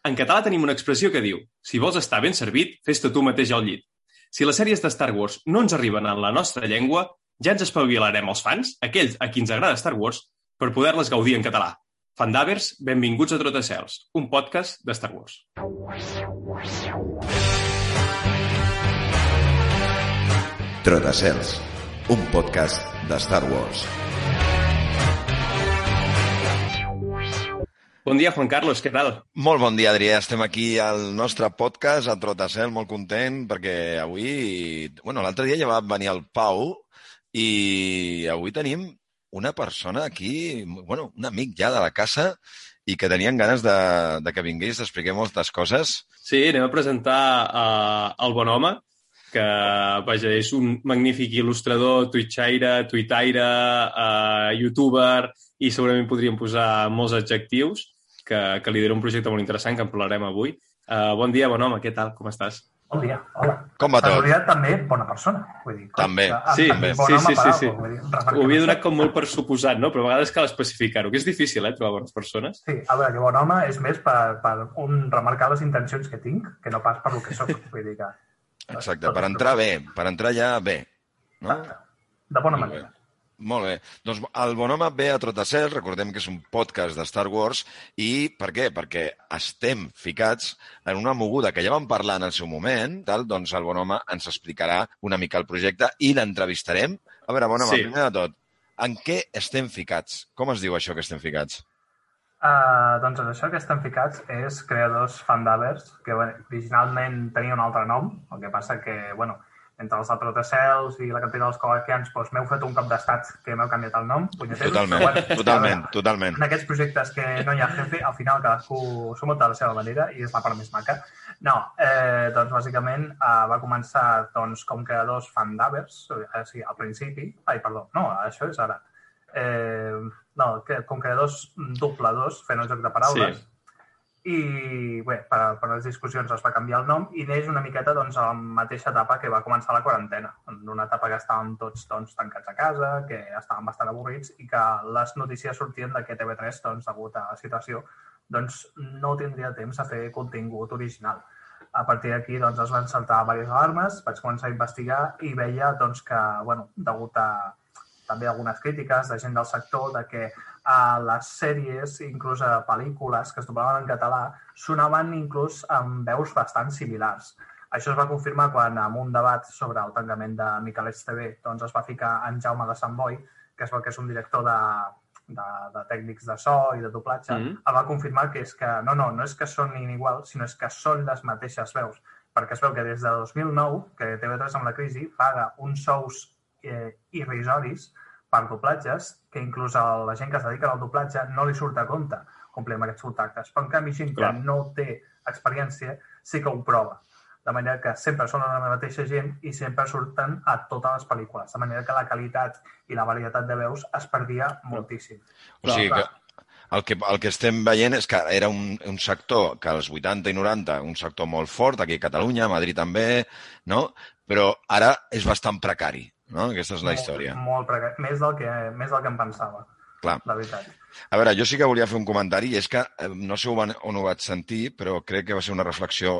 En català tenim una expressió que diu si vols estar ben servit, fes-te tu mateix al llit. Si les sèries de Star Wars no ens arriben en la nostra llengua, ja ens espavilarem els fans, aquells a qui ens agrada Star Wars, per poder-les gaudir en català. Fandavers, benvinguts a Trotacels, un podcast de Star Wars. Trotacels, un podcast de Star Wars. Bon dia, Juan Carlos, què tal? Molt bon dia, Adrià. Estem aquí al nostre podcast, a Trotacel, molt content, perquè avui... Bueno, l'altre dia ja va venir el Pau i avui tenim una persona aquí, bueno, un amic ja de la casa i que tenien ganes de, de que vingués, d'expliquem moltes coses. Sí, anem a presentar uh, el bon home, que vaja, és un magnífic il·lustrador, twitchaire, tuitaire, uh, youtuber, i segurament podríem posar molts adjectius, que, que lidera un projecte molt interessant que en parlarem avui. Uh, bon dia, bon home, què tal? Com estàs? Bon dia, hola. Com va tot? Realitat, també bona persona. Vull dir, També, que- Sí, també sí, sí, sí, sí. vull dir, Ho havia donat com molt per suposat, no? Però a vegades cal especificar-ho, que és difícil, eh, trobar bones persones. Sí, a veure, que bon home és més per, per un remarcar les intencions que tinc, que no pas per lo que sóc. Vull dir que... Exacte, per entrar bé, per entrar ja bé. No? Exacte. De bona manera. Molt bé. Doncs el bon home ve a Trotacel, recordem que és un podcast de Star Wars, i per què? Perquè estem ficats en una moguda que ja vam parlar en el seu moment, tal? doncs el bon home ens explicarà una mica el projecte i l'entrevistarem. A veure, bon home, Sí. primer de tot, en què estem ficats? Com es diu això que estem ficats? Uh, doncs això que estem ficats és creadors fandavers, que bueno, originalment tenia un altre nom, el que passa que, bueno, entre els de Protacels i la capella dels col·loquians, doncs m'heu fet un cop d'estat que m'heu canviat el nom. punyeteros, Totalment, bueno, totalment, veure, totalment. En aquests projectes que no hi ha jefe, al final cadascú s'ho munta de la seva manera i és la part més maca. No, eh, doncs bàsicament eh, va començar doncs, com creadors fandavers, eh, sí, al principi, ai, perdó, no, això és ara. Eh, no, que, com creadors dobladors, fent el joc de paraules. Sí. I bé, per, per les discussions es va canviar el nom i neix una miqueta doncs, a la mateixa etapa que va començar la quarantena, en una etapa que estàvem tots doncs, tancats a casa, que estàvem bastant avorrits i que les notícies sortien de que TV3, doncs, degut a la situació, doncs, no tindria temps a fer contingut original. A partir d'aquí doncs, es van saltar diverses alarmes, vaig començar a investigar i veia doncs, que, bueno, degut a també algunes crítiques de gent del sector de que a les sèries, inclús a pel·lícules que es doblaven en català, sonaven inclús amb veus bastant similars. Això es va confirmar quan, en un debat sobre el tancament de Miquelets TV, doncs es va ficar en Jaume de Sant Boi, que veu que és un director de, de, de tècnics de so i de doblatge, Mhm. el va confirmar que és que no, no, no és que sonin igual, sinó és que són les mateixes veus. Perquè es veu que des de 2009, que TV3 amb la crisi paga uns sous eh, irrisoris per doblatges, que inclús a la gent que es dedica al doblatge no li surt a compte complir amb aquests contractes. Però en canvi, gent que Clar. no té experiència sí que ho prova. De manera que sempre són la mateixa gent i sempre surten a totes les pel·lícules. De manera que la qualitat i la varietat de veus es perdia moltíssim. O sigui que el que, el que estem veient és que era un, un sector que als 80 i 90, un sector molt fort, aquí a Catalunya, a Madrid també, no? però ara és bastant precari. No? Aquesta és la història. Molt, molt precari. Més del, que, més del que em pensava, Clar. la veritat. A veure, jo sí que volia fer un comentari, i és que eh, no sé on, on ho vaig sentir, però crec que va ser una reflexió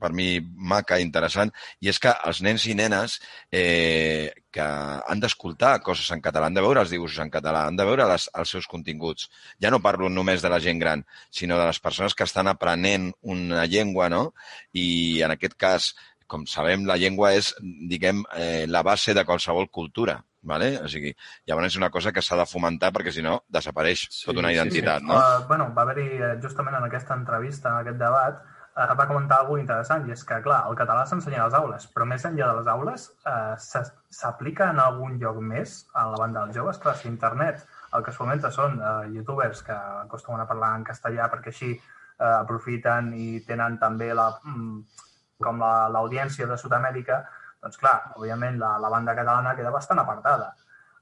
per mi maca, interessant, i és que els nens i nenes eh, que han d'escoltar coses en català, han de veure els dibuixos en català, han de veure les, els seus continguts. Ja no parlo només de la gent gran, sinó de les persones que estan aprenent una llengua, no? I en aquest cas, com sabem, la llengua és, diguem, eh, la base de qualsevol cultura. Vale? O sigui, llavors és una cosa que s'ha de fomentar perquè si no desapareix Sí, tota una sí, sí. identitat, no? Uh, bueno, va haver-hi, eh, justament en aquesta entrevista, en aquest debat, uh, va comentar alguna interessant, i és que, clar, el català s'ensenya a les aules, però més enllà de les aules, uh, s'aplica en algun lloc més a la banda dels joves? Clar, si internet el que es fomenta són uh, youtubers que acostumen a parlar en castellà perquè així eh, aprofiten i tenen també la, mm, com l'audiència la, de Sud-amèrica, doncs clar, òbviament la, la banda catalana queda bastant apartada,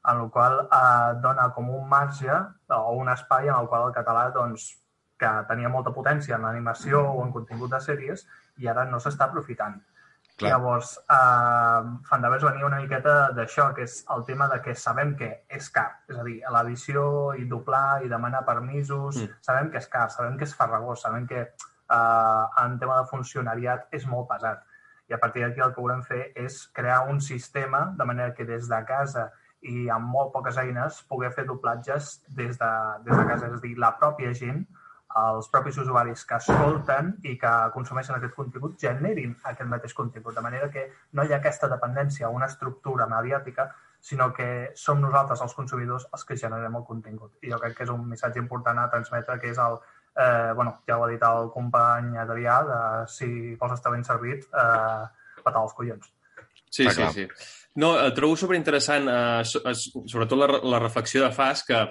en el qual eh, dona com un marge o un espai en el qual el català doncs, que tenia molta potència en l'animació o en contingut de sèries i ara no s'està aprofitant. Clar. Llavors, eh, Fandavers venia una miqueta d'això, que és el tema de que sabem que és car. És a dir, l'edició i doblar i demanar permisos, mm. sabem que és car, sabem que és farragós, sabem que eh, en tema de funcionariat és molt pesat. I a partir d'aquí el que volem fer és crear un sistema de manera que des de casa i amb molt poques eines poder fer doblatges des de, des de casa. És a dir, la pròpia gent els propis usuaris que escolten i que consumeixen aquest contingut generin aquest mateix contingut, de manera que no hi ha aquesta dependència a una estructura mediàtica, sinó que som nosaltres, els consumidors, els que generem el contingut. I jo crec que és un missatge important a transmetre, que és el, eh, bueno, ja ho ha dit el company Adrià, de si vols estar ben servit, eh, patar els collons. Sí, sí, sí. No, trobo superinteressant, eh, sobretot la, la reflexió de Fas, que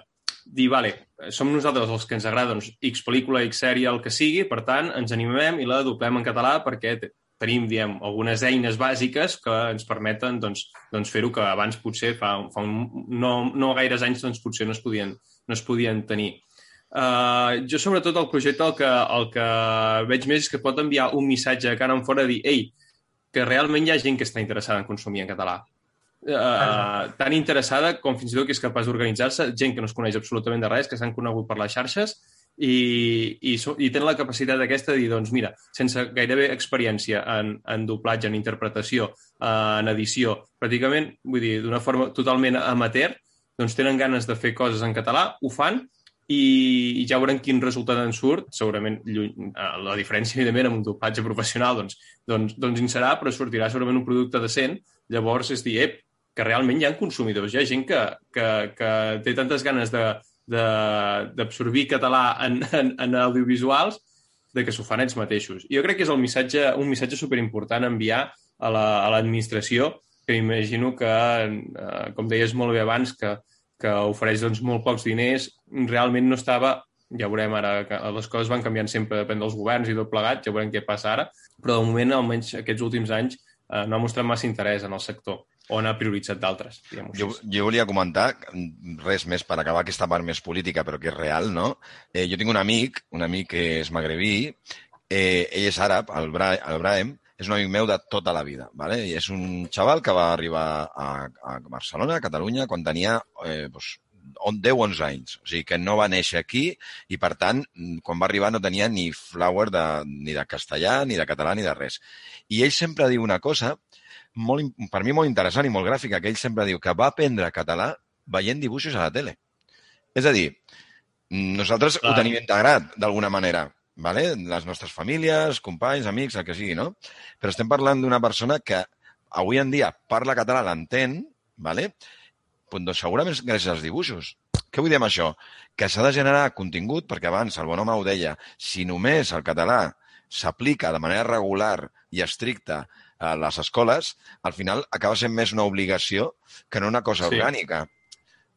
dir, vale, som nosaltres els que ens agrada doncs, X pel·lícula, X sèrie, el que sigui, per tant, ens animem i la doblem en català perquè tenim, diem, algunes eines bàsiques que ens permeten doncs, doncs fer-ho que abans potser fa, fa un, no, no gaires anys doncs, potser no es podien, no es podien tenir. Uh, jo, sobretot, el projecte el que, el que veig més és que pot enviar un missatge cara en fora dir ei, que realment hi ha gent que està interessada en consumir en català. Uh, tan interessada com fins i tot que és capaç d'organitzar-se, gent que no es coneix absolutament de res, que s'han conegut per les xarxes i, i, i tenen la capacitat aquesta de dir, doncs mira, sense gairebé experiència en, en doblatge, en interpretació, uh, en edició, pràcticament, vull dir, d'una forma totalment amateur, doncs tenen ganes de fer coses en català, ho fan i, ja veurem quin resultat en surt. Segurament lluny, la diferència, evidentment, amb un doblatge professional, doncs, doncs, doncs en serà, però sortirà segurament un producte decent. Llavors, és dir, ep, que realment hi ha consumidors, hi ha gent que, que, que té tantes ganes d'absorbir català en, en, en audiovisuals de que s'ho fan ells mateixos. Jo crec que és el missatge, un missatge superimportant a enviar a l'administració, la, que imagino que, eh, com deies molt bé abans, que, que ofereix doncs, molt pocs diners, realment no estava ja veurem ara que les coses van canviant sempre, depèn dels governs i tot plegat, ja veurem què passa ara, però de moment, almenys aquests últims anys, eh, no ha mostrat massa interès en el sector o n'ha prioritzat d'altres? Jo, jo volia comentar, res més per acabar aquesta part més política, però que és real, no? Eh, jo tinc un amic, un amic que és magrebí, eh, ell és àrab, el, Bra el Brahem, és un amic meu de tota la vida, ¿vale? I és un xaval que va arribar a, a Barcelona, a Catalunya, quan tenia eh, doncs, 10-11 anys. O sigui, que no va néixer aquí i, per tant, quan va arribar no tenia ni flower de, ni de castellà, ni de català, ni de res. I ell sempre diu una cosa molt, per mi molt interessant i molt gràfica, que ell sempre diu que va aprendre català veient dibuixos a la tele. És a dir, nosaltres Clar. ho tenim integrat d'alguna manera, vale? les nostres famílies, companys, amics, el que sigui, no? Però estem parlant d'una persona que avui en dia parla català, l'entén, vale? Pues, doncs segurament gràcies als dibuixos. Què vull dir amb això? Que s'ha de generar contingut, perquè abans el bon home ho deia, si només el català s'aplica de manera regular i estricta a les escoles, al final acaba sent més una obligació que no una cosa sí. orgànica.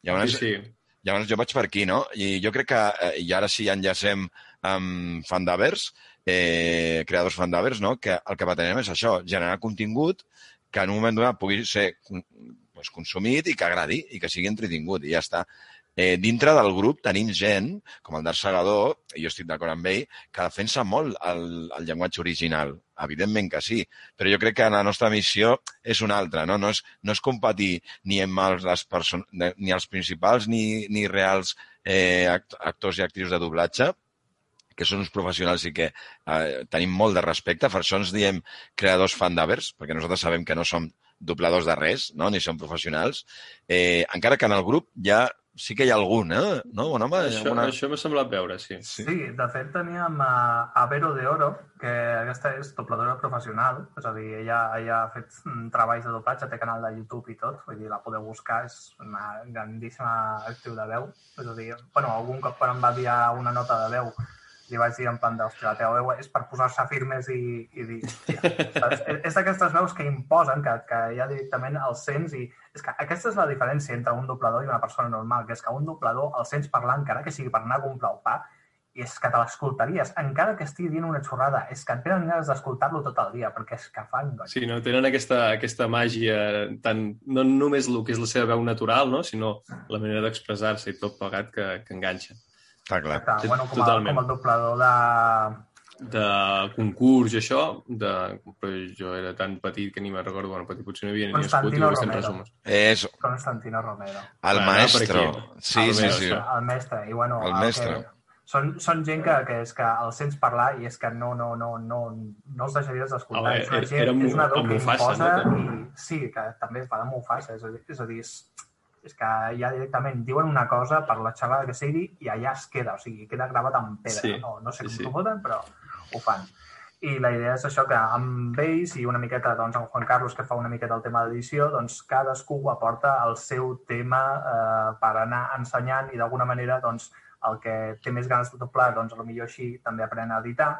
Llavors, sí, sí. llavors jo vaig per aquí, no? I jo crec que, eh, i ara sí enllacem amb Fandavers, eh, creadors Fandavers, no? que el que pretenem és això, generar contingut que en un moment donat pugui ser pues, consumit i que agradi i que sigui entretingut i ja està. Eh, dintre del grup tenim gent, com el Dar Segador, i jo estic d'acord amb ell, que defensa molt el, el llenguatge original. Evidentment que sí, però jo crec que la nostra missió és una altra, no? No és, no és competir ni amb els, les ni els principals ni, ni reals eh, actors i actrius de doblatge, que són uns professionals i que eh, tenim molt de respecte. Per això ens diem creadors fandavers, perquè nosaltres sabem que no som dobladors de res, no? ni som professionals, eh, encara que en el grup ha sí que hi ha algun, eh? No, bon home? Això, alguna... això m'ha semblat veure, sí. sí. Sí, de fet teníem a, a Vero de Oro, que aquesta és dobladora professional, és a dir, ella, ella ha fet treballs de doblatge, té canal de YouTube i tot, vull dir, la podeu buscar, és una grandíssima actriu de veu. És a dir, bueno, algun cop quan em va dir una nota de veu li vaig dir en plan d'hòstia, la teva veu és per posar-se firmes i, i dir, és, és d'aquestes veus que imposen, que, que ja directament el sents i és que aquesta és la diferència entre un doblador i una persona normal, que és que un doblador el sents parlar encara que sigui per anar a comprar el pa i és que te l'escoltaries, encara que estigui dient una xorrada, és que et tenen ganes d'escoltar-lo tot el dia, perquè és que fan goig. Sí, no? Tenen aquesta, aquesta màgia, tant, no només el que és la seva veu natural, no? sinó la manera d'expressar-se i tot plegat que, que enganxa. Està clar. Exacte. Bueno, com, a, Totalment. com el doblador de... De concurs i això, de... però jo era tan petit que ni me'n recordo, bueno, petit potser no havia ni nascut i ho estem resumos. És Constantino Romero. el Bueno, maestro. Sí, El sí, sí. El mestre. I, bueno, El el mestre. Que, són, són gent que, que és que el sents parlar i és que no, no, no, no, no els deixaries d'escoltar. Home, és una gent, era és una que imposa no? i sí, que també fa de Mufasa. És a dir, és, a dir, és, és que ja directament diuen una cosa per la xerrada que sigui i allà es queda, o sigui, queda gravat en pedra. Sí, No, no sé com sí, sí, foten, però ho fan. I la idea és això, que amb ells i una miqueta, doncs, amb Juan Carlos, que fa una miqueta el tema d'edició, doncs cadascú aporta el seu tema eh, per anar ensenyant i d'alguna manera, doncs, el que té més ganes de doblar, doncs, potser així també aprèn a editar.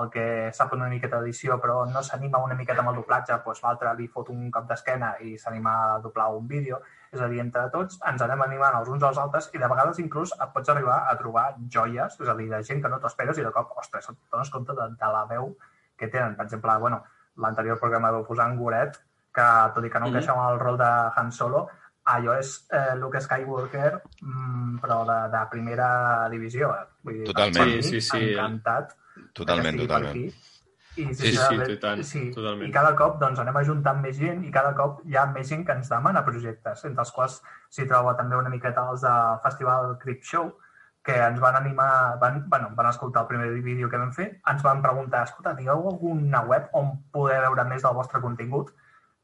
El que sap una miqueta d'edició però no s'anima una miqueta amb el doblatge, doncs l'altre li fot un cop d'esquena i s'anima a doblar un vídeo. És a dir, entre tots ens anem animant els uns als altres i de vegades inclús et pots arribar a trobar joies, és a dir, de gent que no t'ho esperes i de cop, ostres, et dones compte de, de la veu que tenen. Per exemple, bueno, l'anterior programa vau posar en Goret, que tot i que no encaixava amb el rol de Han Solo, allò és eh, Luke Skywalker, mm, però de, de primera divisió. Eh? Vull dir, Totalment. per mi, Sí, sí, sí. Encantat. Totalment, estigui per totalment. aquí. I, Sí, sí, sincerament, tant, sí, totalment. I cada cop doncs, anem ajuntant més gent i cada cop hi ha més gent que ens demana projectes, entre els quals s'hi troba també una miqueta els del Festival Crip Show, que ens van animar, van, bueno, van escoltar el primer vídeo que vam fer, ens van preguntar, escolta, tingueu alguna web on poder veure més del vostre contingut?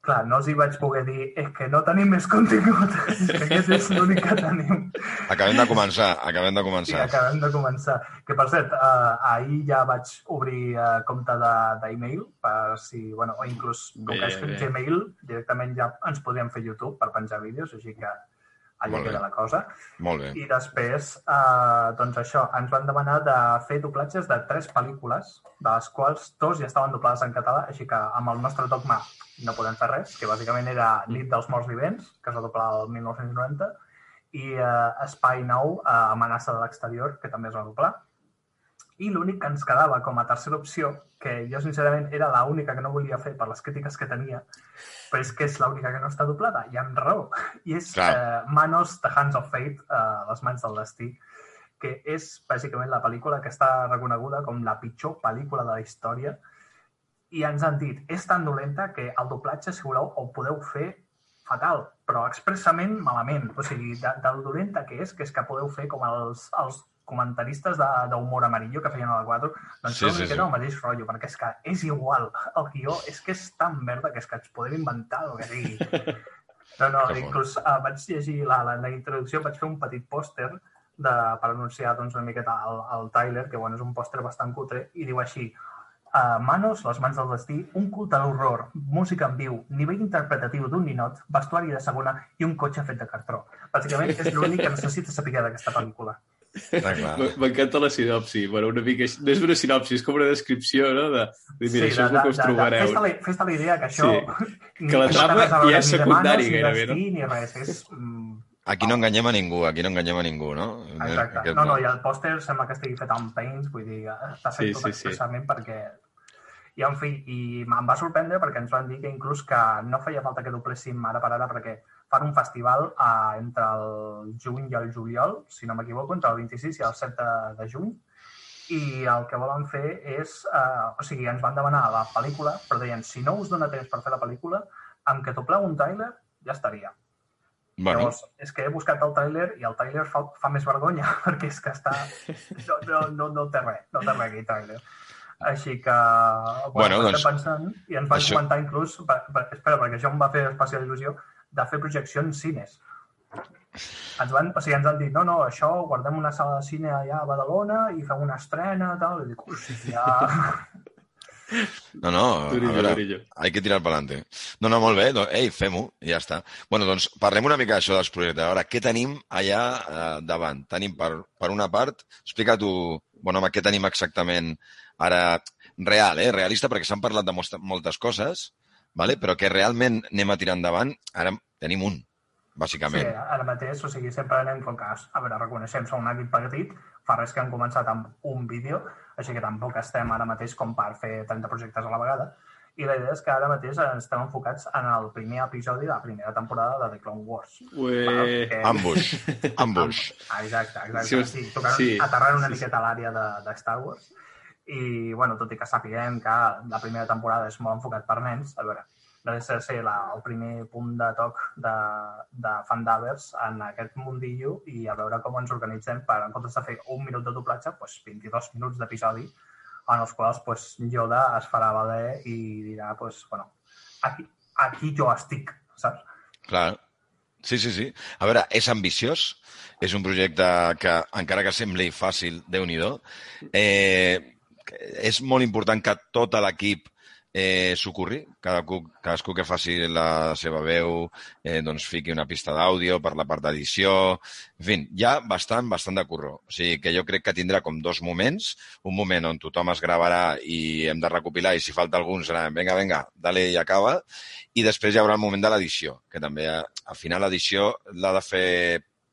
Clar, no els hi vaig poder dir, és que no tenim més contingut, és que aquest és l'únic que tenim. Acabem de començar, acabem de començar. acabem de començar. Que, per cert, eh, ahir ja vaig obrir eh, compte de- d'e-mail per si, bueno, o inclús, com Bé, que és bé. Gmail, directament ja ens podríem fer YouTube per penjar vídeos, així que allà Molt bé. queda la cosa. Molt bé. I després, eh, doncs això, ens van demanar de fer doblatges de tres pel·lícules, de les quals dos ja estaven doblades en català, així que amb el nostre dogma no podem fer res, que bàsicament era Nit dels morts vivents, que es va doblar el 1990, i eh, Espai Nou, eh, Amenaça de l'exterior, que també es va doblar. I l'únic que ens quedava com a tercera opció, que jo sincerament era l'única que no volia fer per les crítiques que tenia, però és que és l'única que no està doblada, i amb raó. I és Clar. eh, Manos, The Hands of Fate, eh, Les mans del destí, que és bàsicament la pel·lícula que està reconeguda com la pitjor pel·lícula de la història i ens han dit, és tan dolenta que el doblatge, si voleu, ho podeu fer fatal, però expressament malament. O sigui, de, del dolenta que és, que és que podeu fer com els, els comentaristes de- d'humor amarillo que feien a la 4, doncs Sí, sí, sí, sí, el mateix rotllo, perquè és que és igual. El guió és que és tan merda que és que ens podem inventar el que sigui. No, no, Que inclús uh, vaig llegir la, la, la introducció, vaig fer un petit pòster de, per anunciar doncs, una miqueta el, el Tyler, que bueno, és un pòster bastant cutre, i diu així, uh, Manos, les mans del destí, un culte a l'horror, música en viu, nivell interpretatiu d'un ninot, vestuari de segona i un cotxe fet de cartró. Bàsicament és l'únic que necessita saber d'aquesta pel·lícula. M'encanta la sinopsi. Bueno, una mica... No és una sinopsi, és com una descripció, no? De, de mira, això és el que us trobareu. Fes-te la, fes la idea que això... Que la trama a ja és secundari, Manos, ni gairebé, no? Ni res, és... mm, Aquí no enganyem a ningú, aquí no enganyem a ningú, no? Exacte. Aquest No, no, i el pòster sembla que estigui fet amb paints, vull dir, està fet Sí, tot sí, sí. expressament perquè... I, en fi, i em va sorprendre perquè ens van dir que inclús que no feia falta que dobléssim ara per ara perquè fan un festival eh, entre el juny i el juliol, si no m'equivoco, entre el 26 i el 7 de, de juny, i el que volen fer és... Eh, o sigui, ens van demanar la pel·lícula, però deien, si no us dona temps per fer la pel·lícula, amb que dobleu un tràiler ja estaria. Bueno, Llavors, és que he buscat el tràiler i el tràiler fa, fa més vergonya perquè és que està... No, no, no, no té res, no té res aquell tràiler. Així que, bueno, Bueno, doncs, pensant, i ens van això- comentar inclús, per, per, espera, perquè això em va fer especial il·lusió, de fer projeccions cines. Ens van, o sigui, ens han dit, no, no, això, guardem una sala de cine allà a Badalona i fem una estrena, tal, i dic, hòstia... no, no, a veure, durillo. hay que tirar pa'lante. No, no, molt bé, doncs, ei, fem-ho, i ja està. Bueno, doncs parlem una mica d'això dels projectes. A veure, què tenim allà eh, davant? Tenim, per, per una part, explica tu, bueno, home, què tenim exactament ara real, eh? realista, perquè s'han parlat de moltes coses, vale? però que realment anem a tirar endavant, ara tenim un, Sí, bàsicament. ara mateix, o sigui, sempre anem com que, a veure, reconeixem, som un equip petit, fa res que han començat amb un vídeo, així que tampoc estem ara mateix com per fer 30 projectes a la vegada. I la idea és que ara mateix estem enfocats en el primer episodi de la primera temporada de The Clone Wars. Ué. Que- Ambush. Ambush. Ah, Exacte, exacte. Sí, Sí, sí, tocant, sí. sí. aterrant una miqueta a l'àrea de, de Star Wars. I, bueno, tot i que sapiguem que la primera temporada és molt enfocat per nens, a veure, no deixa de ser la, el primer punt de toc de, de fandavers en aquest mundillo i a veure com ens organitzem per, en comptes de fer un minut de doblatge, doncs 22 minuts d'episodi en els quals pues, Yoda es farà valer i dirà, pues, bueno, aquí, aquí jo estic, saps? Clar. Sí, sí, sí. A veure, és ambiciós, és un projecte que, encara que sembli fàcil, déu nhi eh, és molt important que tot l'equip eh, s'ocorri, cadascú, cadascú que faci la seva veu, eh, doncs fiqui una pista d'àudio per la part d'edició... En fi, hi ha bastant, bastant de curro. O sigui, que jo crec que tindrà com dos moments. Un moment on tothom es gravarà i hem de recopilar, i si falta algun serà vinga, vinga, dale i acaba. I després hi haurà el moment de l'edició, que també eh, al final l'edició l'ha de fer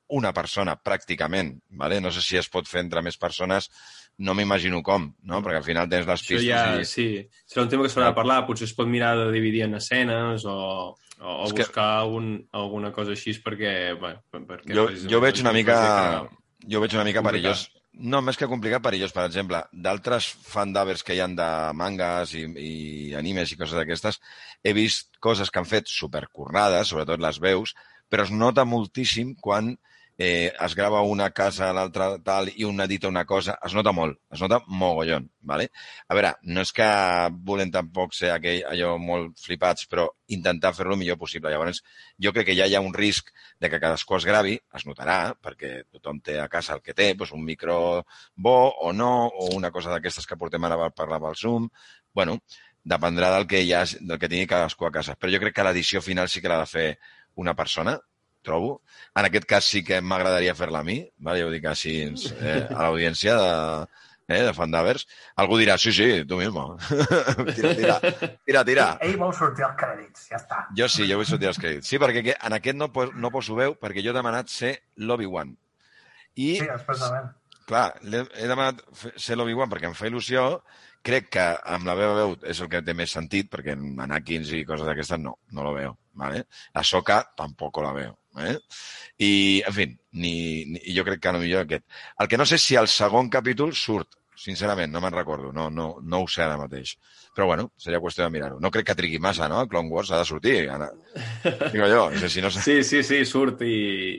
una persona, pràcticament. ¿vale? No sé si es pot fer entre més persones, no m'imagino com, no? perquè al final tens les Això pistes ja, i... sí. Serà un tema que s'haurà de parlar. Potser es pot mirar de dividir en escenes o, o, o És que- buscar algun, alguna cosa així perquè... Bueno, perquè Jo, jo veig una un mica, projecte jo veig una mica perillós. No, més que complicat, perillós. Per exemple, d'altres fandavers que hi han de mangas i, i animes i coses d'aquestes, he vist coses que han fet supercornades, sobretot les veus, però es nota moltíssim quan eh, es grava una casa, l'altra tal, i un edita una cosa, es nota molt, es nota mogollon, ¿vale? A veure, no és que volem tampoc ser aquell, allò molt flipats, però intentar fer-lo el millor possible. Llavors, jo crec que ja hi ha un risc de que cadascú es gravi, es notarà, perquè tothom té a casa el que té, doncs un micro bo o no, o una cosa d'aquestes que portem ara per parlar pel Zoom. bueno, dependrà del que, ha, del que tingui cadascú a casa. Però jo crec que l'edició final sí que l'ha de fer una persona, trobo. En aquest cas sí que m'agradaria fer-la a mi, vale? ja ho dic així eh, a l'audiència de, eh, de Fandavers. Algú dirà, sí, sí, tu mismo. tira, tira, tira, tira. Ell vol sortir als crèdits, ja està. Jo sí, jo vull sortir als crèdits. Sí, perquè en aquest no, pos- no poso veu perquè jo he demanat ser l'Obi-Wan. I, Sí, expressament. clar, he demanat ser l'Obi-Wan perquè em fa il·lusió. Crec que amb la meva veu és el que té més sentit, perquè en Anakins i coses d'aquestes no, no lo veo. ¿vale? A Soca tampoc la veo. Eh? I, en fi, ni, ni, jo crec que no millor aquest. El que no sé si el segon capítol surt, sincerament, no me'n recordo, no, no, no ho sé ara mateix. Però bueno, seria qüestió de mirar-ho. No crec que trigui massa, no? Clone Wars ha de sortir. Ara. Digo jo, a dir, si no... sé- Sí, sí, sí, surt i,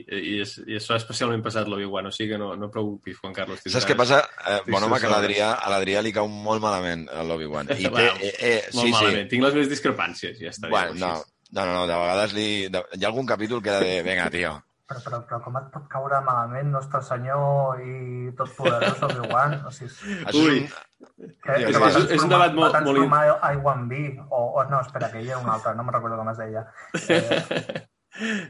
i, és, i això ha especialment passat l'Obi-Wan, o sigui que no, no preocupis, Juan Carlos. Saps què passa? Eh, Sí, bon home, sí, que sí. a l'Adrià li cau molt malament a l'Obi-Wan. I té, eh, eh, Molt sí, malament. sí. Tinc les meves discrepàncies, ja està. Bueno, no, així. No, no, no, de vegades li... De, hi ha algun capítol que era de... Vinga, tio. Però, però, però com et pot caure malament Nostre Senyor i tot poderós Obi-Wan? O sigui, Ui. és un... que, Sí, que és- és- és un transformar- debat molt- va molt- transformar I-1B, o, o no, espera, que hi ha un altre, no me'n recordo com es deia. Eh,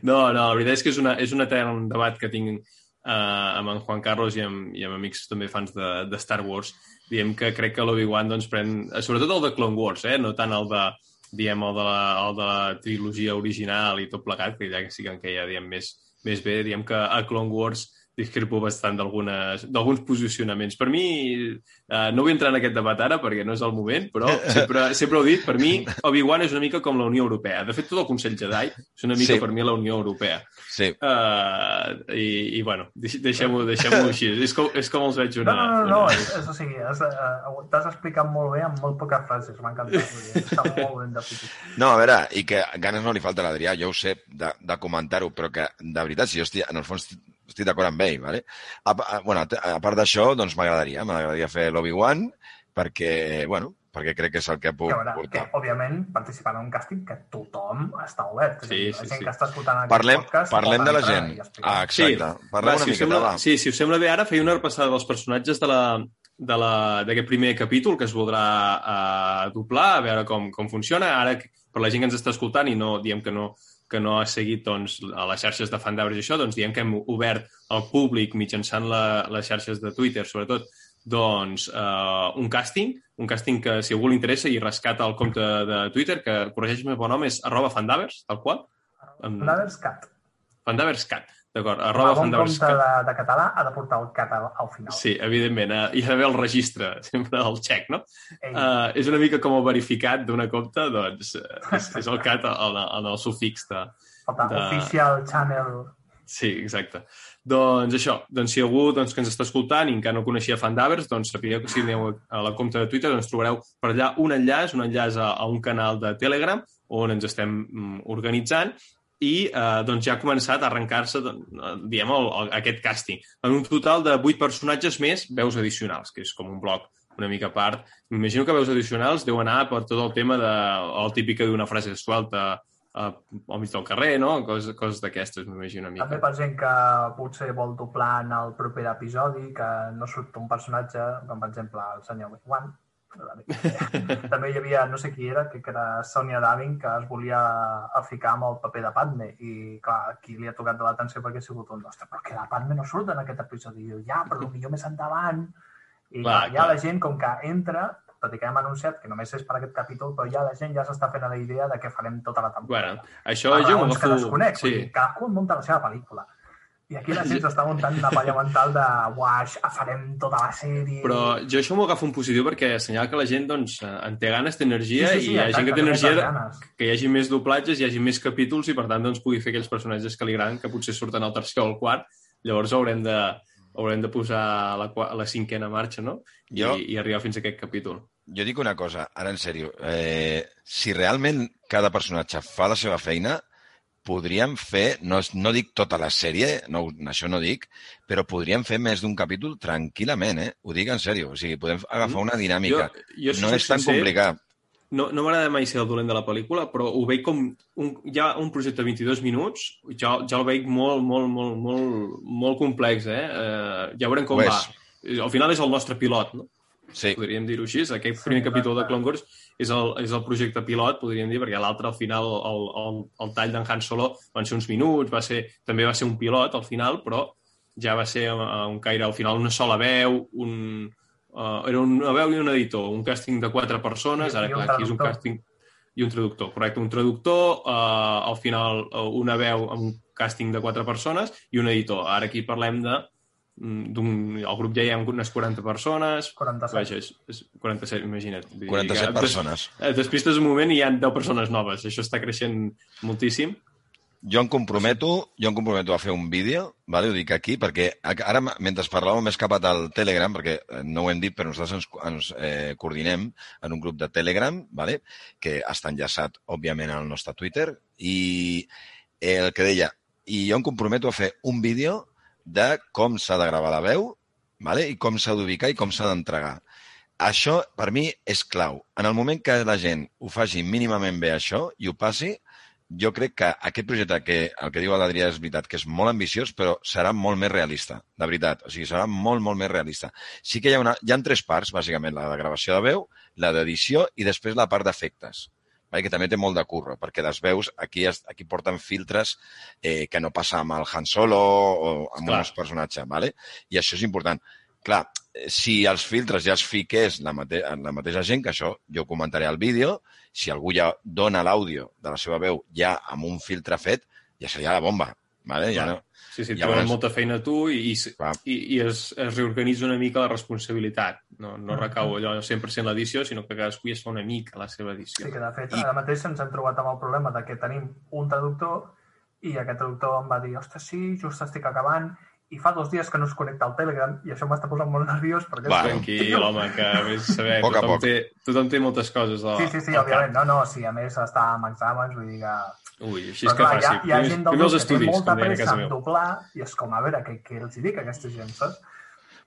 No, no, la veritat és que és, una, és un etern debat que tinc uh, amb en Juan Carlos i amb, i amb amics també fans de, de Star Wars. Diem que crec que l'Obi-Wan doncs, pren... eh, Sobretot el de Clone Wars, eh? no tant el de, diem, el de, la, el de la trilogia original i tot plegat, que ja que sí que en queia diem, més, més bé. Diem que a Clone Wars discrepo bastant d'algunes- d'alguns posicionaments. Per mi, eh, no vull entrar en aquest debat ara perquè no és el moment, però sempre, sempre ho he dit, per mi Obi-Wan és una mica com la Unió Europea. De fet, tot el Consell Jedi és una mica Sí. per mi la Unió Europea. Sí, Uh, i, I, bueno, deix- deixem-ho deixem així. És com, és com els veig no, una... no, no, no, una... és, és, o sigui, has, eh, t'has explicat molt bé amb molt poques frases, m'ha encantat. Està molt ben definit. No, a veure, i que ganes no li falta a l'Adrià, jo ho sé de, de comentar-ho, però que, de veritat, si jo estic, en el fons estic d'acord amb ell, ¿vale? A, a, bueno, a, a part d'això, doncs m'agradaria, m'agradaria fer l'Obi-Wan, perquè, bueno, perquè crec que és el que puc veure, que, portar. òbviament, participar en un càsting que tothom està obert. Sí, dir, sí, la gent sí. que està escoltant aquest Parlem, podcast... parlem de la gent. Ah, exacte. Parlem va, una si us miqueta, sembla, va. Sí, si us sembla bé, ara feia una repassada dels personatges de la de la- d'aquest primer capítol que es voldrà uh, doblar, a veure com, com funciona. Ara, per la gent que ens està escoltant i no diem que no, que no ha seguit doncs, a les xarxes de Fandabres i això, doncs diem que hem obert al públic mitjançant la, les xarxes de Twitter, sobretot, doncs, uh, un càsting, un càsting que si algú li interessa i rescata el compte de Twitter, que corregeix-me el bon nom, és arroba fandavers, tal qual. Amb- Fandavers Cat. D'acord, arroba bon Fandavers... compte de, de català ha de portar el català al final. Sí, evidentment, eh, hi ha d'haver el registre, sempre el xec, no? Ei, Uh, és una mica com el verificat d'una compte, doncs eh, és, és el cat en, en el sufix de... falta de- official channel... Sí, exacte. Doncs això, doncs si algú doncs, que ens està escoltant i encara no coneixia Fandavers, doncs sapigueu que si aneu a la compte de Twitter doncs trobareu per allà un enllaç, un enllaç a, a un canal de Telegram on ens estem mm, organitzant i eh, doncs ja ha començat a arrencar-se eh, diguem, el, el, aquest càsting. En un total de vuit personatges més veus addicionals, que és com un bloc una mica a part. M'imagino que veus addicionals deu anar per tot el tema de el típic d'una frase suelta eh, al mig del carrer, no? Coses, coses d'aquestes, m'imagino una També mica. per gent que potser vol doblar en el proper episodi, que no surt un personatge, com per exemple el senyor Wan. També hi havia, no sé qui era, que era Sonia Davin, que es volia ficar amb el paper de Padme. I, clar, aquí li ha tocat de l'atenció perquè ha sigut un, ostres, però que la Padme no surt en aquest episodi. I diu, ja, però millor més endavant. I Clar, clar, ja clar. la gent, com que entra, tot i que hem anunciat que només és per aquest capítol, però ja la gent ja s'està fent a la idea de què farem tota la temporada. Bueno, això per jo que m'agafo... desconec. Sí. Sí. Cadascú munta la seva pel·lícula. I aquí la gent s'està muntant una palla mental de uaix, farem tota la sèrie... Però jo això m'ho agafo en positiu perquè assenyala que la gent doncs, eh, en té ganes, té energia Sí, sí, sí, i hi ha gent que té energia de- que hi hagi més doblatges, hi hagi més capítols i per tant doncs, pugui fer aquells personatges que li agraden que potser surten al tercer o al quart. Llavors haurem de, haurem de posar la, la cinquena marxa, no? I, Jo- I arribar fins a aquest capítol. Jo dic una cosa, ara en sèrio. Eh, si realment cada personatge fa la seva feina, podríem fer, no, no dic tota la sèrie, no, això no dic, però podríem fer més d'un capítol tranquil·lament, eh? Ho dic en sèrio. O sigui, podem agafar una dinàmica. jo, si no és tan sincer, complicat. No, no m'agrada mai ser el dolent de la pel·lícula, però ho veig com un, ja un projecte de 22 minuts, ja, ja el veig molt, molt, molt, molt, molt complex, eh? eh ja veurem com Ho va. Al final és el nostre pilot, no? Sí, podríem dir-ho així. Aquest Sí, primer capítol de. Clone Wars és el, és el projecte pilot, podríem dir, perquè l'altre, al final, el, el, el tall d'en Han Solo van ser uns minuts, va ser, també va ser un pilot al final, però ja va ser uh, un caire, al final, una sola veu, un, uh, era una veu i un editor, un càsting de quatre persones, I- ara clar, aquí és un càsting i un traductor, correcte, un traductor, uh, al final uh, una veu amb un càsting de quatre persones i un editor. Ara aquí parlem de d'un... Al grup ja hi ha unes 40 persones, 47. Vaja, és, és 47, imagina't. Vull dir 47 que persones. Des, despistes un moment i hi ha 10 persones noves. Això està creixent moltíssim. Jo em comprometo, jo em comprometo a fer un vídeo, vale? ho dic aquí, perquè ara, mentre parlàvem, m'he escapat al Telegram, perquè eh, no ho hem dit, però nosaltres ens, ens eh, coordinem en un grup de Telegram, vale? que està enllaçat, òbviament, al nostre Twitter, i el que deia, i jo em comprometo a fer un vídeo de com s'ha de gravar la veu, vale? i com s'ha d'ubicar i com s'ha d'entregar. Això, per mi, és clau. En el moment que la gent ho faci mínimament bé això i ho passi, jo crec que aquest projecte, que el que diu l'Adrià és veritat, que és molt ambiciós, però serà molt més realista, de veritat. O sigui, serà molt, molt més realista. Sí que hi ha, una, hi ha tres parts, bàsicament, la de gravació de veu, la d'edició i després la part d'efectes vale? que també té molt de curro, perquè les veus aquí, es- aquí porten filtres eh, que no passa amb el Han Solo o amb Clar. uns personatges, vale? i això és important. Clar, eh, si els filtres ja es fiqués la, mate la mateixa gent, que això jo ho comentaré al vídeo, si algú ja dona l'àudio de la seva veu ja amb un filtre fet, ja seria la bomba. Vale? Ja no... Sí, sí, et Llavors- molta feina a tu i, i, i, i es, es reorganitza una mica la responsabilitat. No, no Mhm. recau allò 100% l'edició, sinó que cadascú ja es fa una mica la seva edició. Sí, que de fet, I- ara mateix ens hem trobat amb el problema de que tenim un traductor i aquest traductor em va dir, ostres, sí, just estic acabant, i fa dos dies que no es connecta al Telegram i això m'està posant molt nerviós perquè... Va, Tranquil, home, que a saber, Poc a tothom, poc. té, tothom té moltes coses al, Sí, sí, sí, òbviament. No, no, sí, a més està amb exàmens, vull dir que... Ui, així Però és que clar, hi ha, hi ha gent del que té estudis, molta com deien a pressa en doblar i és com, a veure, què, què els dic a aquesta gent, saps?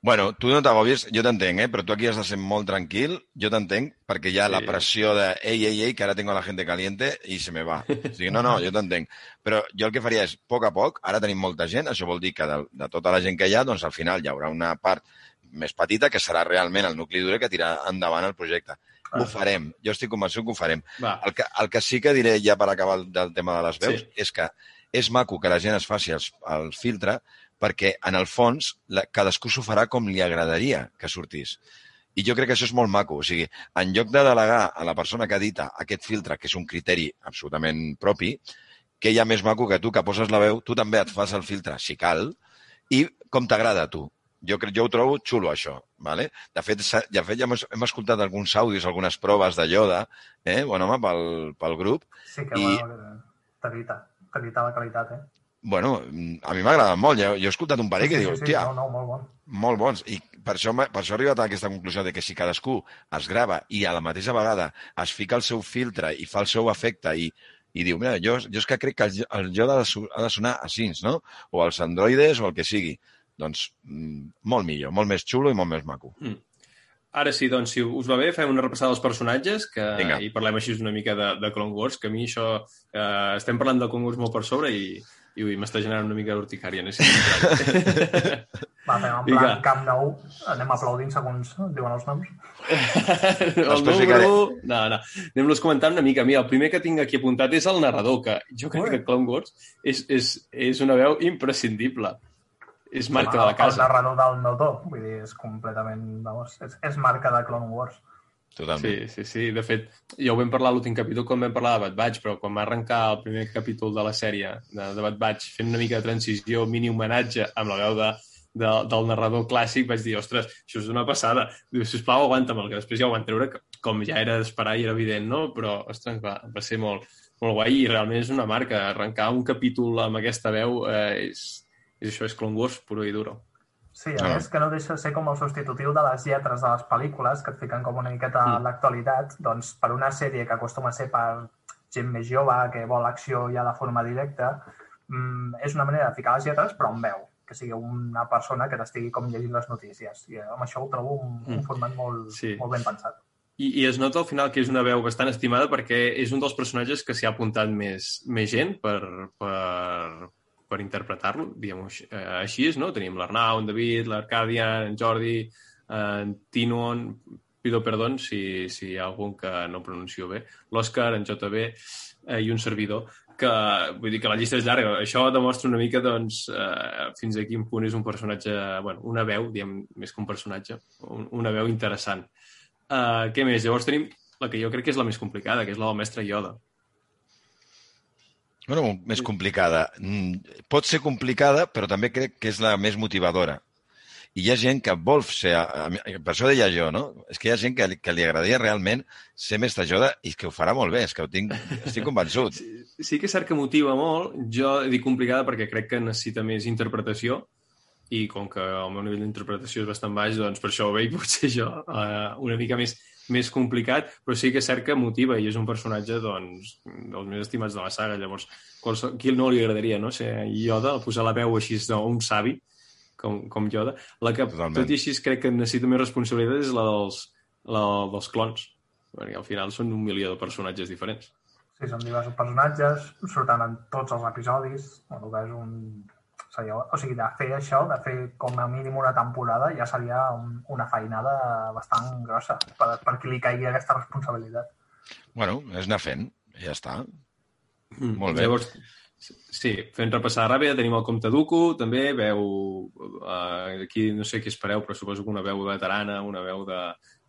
Bueno, tu no t'agobis, jo t'entenc, eh? però tu aquí has de ser molt tranquil, jo t'entenc, perquè hi ha Sí. la pressió de ei, ei, ei, que ara tengo a la gente caliente i se me va. O sigui, no, no, jo t'entenc. Però jo el que faria és, a poc a poc, ara tenim molta gent, això vol dir que de, de tota la gent que hi ha, doncs al final hi haurà una part més petita que serà realment el nucli dur que tirarà endavant el projecte. Ho farem, jo estic convençut que ho farem. Va, El que, el que sí que diré ja per acabar el, del tema de les veus Sí. és que és maco que la gent es faci els, el filtre perquè, en el fons, la, cadascú s'ho farà com li agradaria que sortís. I jo crec que això és molt maco. O sigui, en lloc de delegar a la persona que edita aquest filtre, que és un criteri absolutament propi, que hi ha més maco que tu, que poses la veu, tu també et fas el filtre, si cal, i com t'agrada a tu. Jo, crec, jo ho trobo xulo, això. Vale? De fet, de fet ja hem, hem escoltat alguns àudios, algunes proves de Yoda, eh? bon home, pel, pel grup. Sí que, I- bueno, t'evita, t'evita la qualitat, eh? Bueno, a mi m'ha agradat molt. Jo, jo he escoltat un parell que diu, sí, sí, hòstia, no, no, molt bon. molt bons. I per això, per això he arribat a aquesta conclusió de que si cadascú es grava i a la mateixa vegada es fica el seu filtre i fa el seu efecte i, i diu, mira, jo, jo és que crec que el, el Yoda ha de, ha de sonar així, no? O els androides o el que sigui. Doncs mm, molt millor, molt més xulo i molt més maco. Ara sí, doncs, si us va bé, fem una repassada dels personatges que, Vinga. i parlem així una mica de, de Clone Wars, que a mi això... Eh, estem parlant de Clone Wars molt per sobre i, i ui, m'està generant una mica d'urticària. Va, fem en Vinga. plan Camp Nou, anem aplaudint segons diuen els noms. el Després ficaré. número... No, no. Anem-los comentant una mica. Mira, el primer que tinc aquí apuntat és el narrador, que jo crec Ui. que Clone Wars és, és, és una veu imprescindible. És marca de la El casa. narrador del Nodo, vull dir, és completament... Vamos, és, és marca de Clone Wars. Totalment. Sí, sí, sí. De fet, ja ho vam parlar l'últim capítol quan vam parlar de Bad Batch, però quan va arrencar el primer capítol de la sèrie de, de Bad Batch fent una mica de transició, mini homenatge amb la veu de, de, del narrador clàssic, vaig dir, ostres, això és una passada. Diu, sisplau, aguanta'm, que després ja ho van treure, que, com ja era d'esperar i era evident, no? Però, ostres, va, va ser molt, molt guai i realment és una marca. Arrencar un capítol amb aquesta veu eh, és, és això, és Clone Wars puro i duro. Sí, a Ah. més que no deixa de ser com el substitutiu de les lletres de les pel·lícules, que et fiquen com una miqueta a Mm. l'actualitat, doncs per una sèrie que acostuma a ser per gent més jove, que vol acció ja de forma directa, mm, és una manera de ficar les lletres, però amb veu, que sigui una persona que t'estigui com llegint les notícies. I eh, amb això ho trobo un, un Mm. format molt, Sí. molt ben pensat. I, I es nota al final que és una veu bastant estimada perquè és un dels personatges que s'hi ha apuntat més, més gent per, per, per interpretar-lo, diguem-ho així, eh, no? Tenim l'Arnau, en David, l'Arcadian, en Jordi, en Tinuon, pido perdó si, si hi ha algun que no pronuncio bé, l'Òscar, en JB eh, i un servidor, que vull dir que la llista és llarga. Això demostra una mica doncs, eh, fins a quin punt és un personatge, bueno, una veu, diguem, més que un personatge, un, una veu interessant. Uh, què més? Llavors tenim la que jo crec que és la més complicada, que és la del mestre Yoda. Bueno, més complicada. Mm, Pot ser complicada, però també crec que és la més motivadora. I hi ha gent que vol ser... Per això deia jo, no? És que hi ha gent que, li- que li agradaria realment ser mestre Yoda i que ho farà molt bé, és que ho tinc, estic convençut. Sí, sí que és cert que motiva molt. Jo dic complicada perquè crec que necessita més interpretació i com que el meu nivell d'interpretació és bastant baix, doncs per això ho veig potser jo uh, una mica més, més complicat, però sí que és cert que motiva i és un personatge doncs, dels més estimats de la saga. Llavors, qualsevol, qui no li agradaria no? ser Yoda, posar la veu així d'un savi com, com Yoda. La que, Totalment. tot i així, crec que necessita més responsabilitat és la dels, la dels clons, perquè al final són un milió de personatges diferents. Sí, són diversos personatges, surten en tots els episodis, que és un... Seria, o sigui, de fer això, de fer com a mínim una temporada, ja seria un, una feinada bastant grossa per, per qui li caigui aquesta responsabilitat. Bueno, és anar fent, ja està. Mm. Molt bé. Llavors, sí, fent repassar ràpida, tenim el Comte Duco, també veu... Uh, aquí no sé què espereu, però suposo que una veu veterana, una veu de...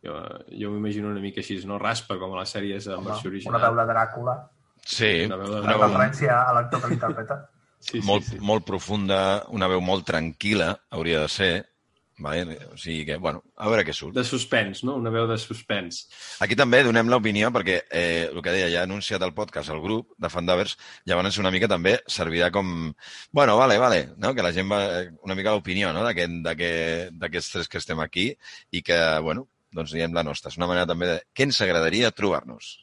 Jo, jo m'imagino una mica així, no? Raspa, com a les sèries en versió una original. veu de Dràcula, Sí, Una veu de una referència a l'actor que l'interpreta. Sí, molt, sí. molt profunda, una veu molt tranquil·la, hauria de ser. Vale? O sigui que, bueno, a veure què surt. De suspens, no? Una veu de suspens. Aquí també donem l'opinió perquè eh, el que deia, ja ha anunciat el podcast el grup de Fandavers, llavors una mica també servirà com... Bueno, vale, vale, no? que la gent va... una mica l'opinió no? d'aquests aquest, d'aquests tres que estem aquí i que, bueno, doncs diem la nostra. És una manera també de... Què ens agradaria trobar-nos?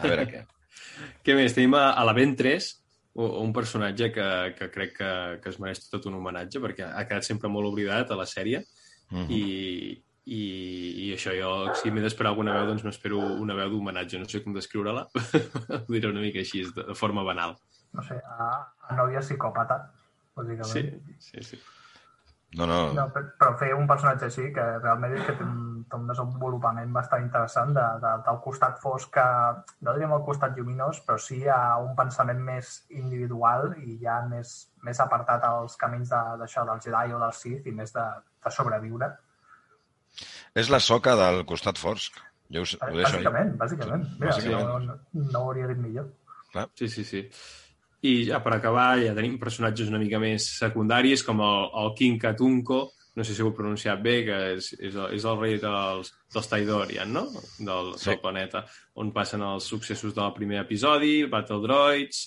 A veure què. Què més? Tenim a, a la Ben 3, un personatge que, que crec que, que es mereix tot un homenatge perquè ha quedat sempre molt oblidat a la sèrie Mm -hmm. i, i, i això jo, si m'he d'esperar alguna veu, doncs m'espero una veu d'homenatge. No sé com descriure-la, ho diré una mica així, de, de forma banal. No sé, a, a nòvia psicòpata, bàsicament. Sí, sí, sí. No, no, No, però però fer un personatge així, que realment és que té un, té un desenvolupament bastant interessant de, de, del costat fosc, que, no diríem el costat lluminós, però sí a un pensament més individual i ja més, més apartat als camins de- d'això, del Jedi o del Sith i més de, de sobreviure. és la soca del costat fosc. Jo us, ho deixo ahí. Bàsicament, bàsicament. Mira, Bàsicament. No, no, no ho hauria dit millor. Sí, sí, sí. I ja per acabar ja tenim personatges una mica més secundaris com el, el King Katunko, no sé si ho he pronunciat bé, que és, és, el, és el rei dels, dels Taidorian, no? Del, sí. del planeta, on passen els successos del primer episodi, Battle Droids,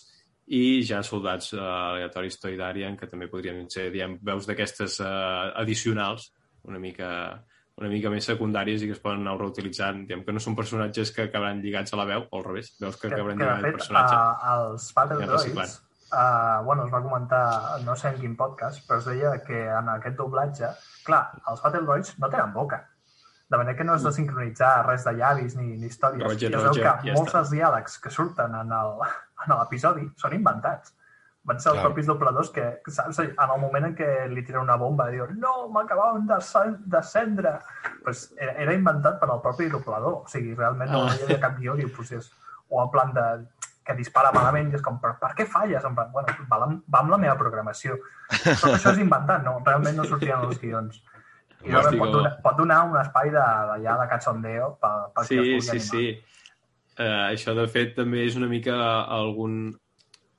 i ja soldats uh, aleatoris Toidarian, que també podrien ser, diem, veus d'aquestes uh, addicionals, una mica una mica més secundàries i que es poden anar reutilitzant. Diem que no són personatges que acabaran lligats a la veu, o al revés, veus que, que acabaran lligats al personatge. Uh, els Battle Droids, uh, bueno, es va comentar, no sé en quin podcast, però es deia que en aquest doblatge, clar, els Battle Droids no tenen boca. De manera que no has de sincronitzar res de llavis ni, ni històries. Roger, I es Roger, veu que ja molts està. dels diàlegs que surten en l'episodi són inventats van ser els Clar. propis dobladors que, saps, en el moment en què li tira una bomba i diu no, m'acabàvem de descendre pues era, era inventat per al propi doblador o sigui, realment no Ah. hi havia cap guió i procés o en plan de que dispara malament i és com, per, per què falles? En plan, bueno, va, amb, va amb la meva programació. Tot això és inventat, no? Realment no sortien els guions. I realment pot, que donar, pot donar un espai de, de, ja de cachondeo per, per qui Sí, es vulgui sí, animar. sí. Uh, això, de fet, també és una mica algun,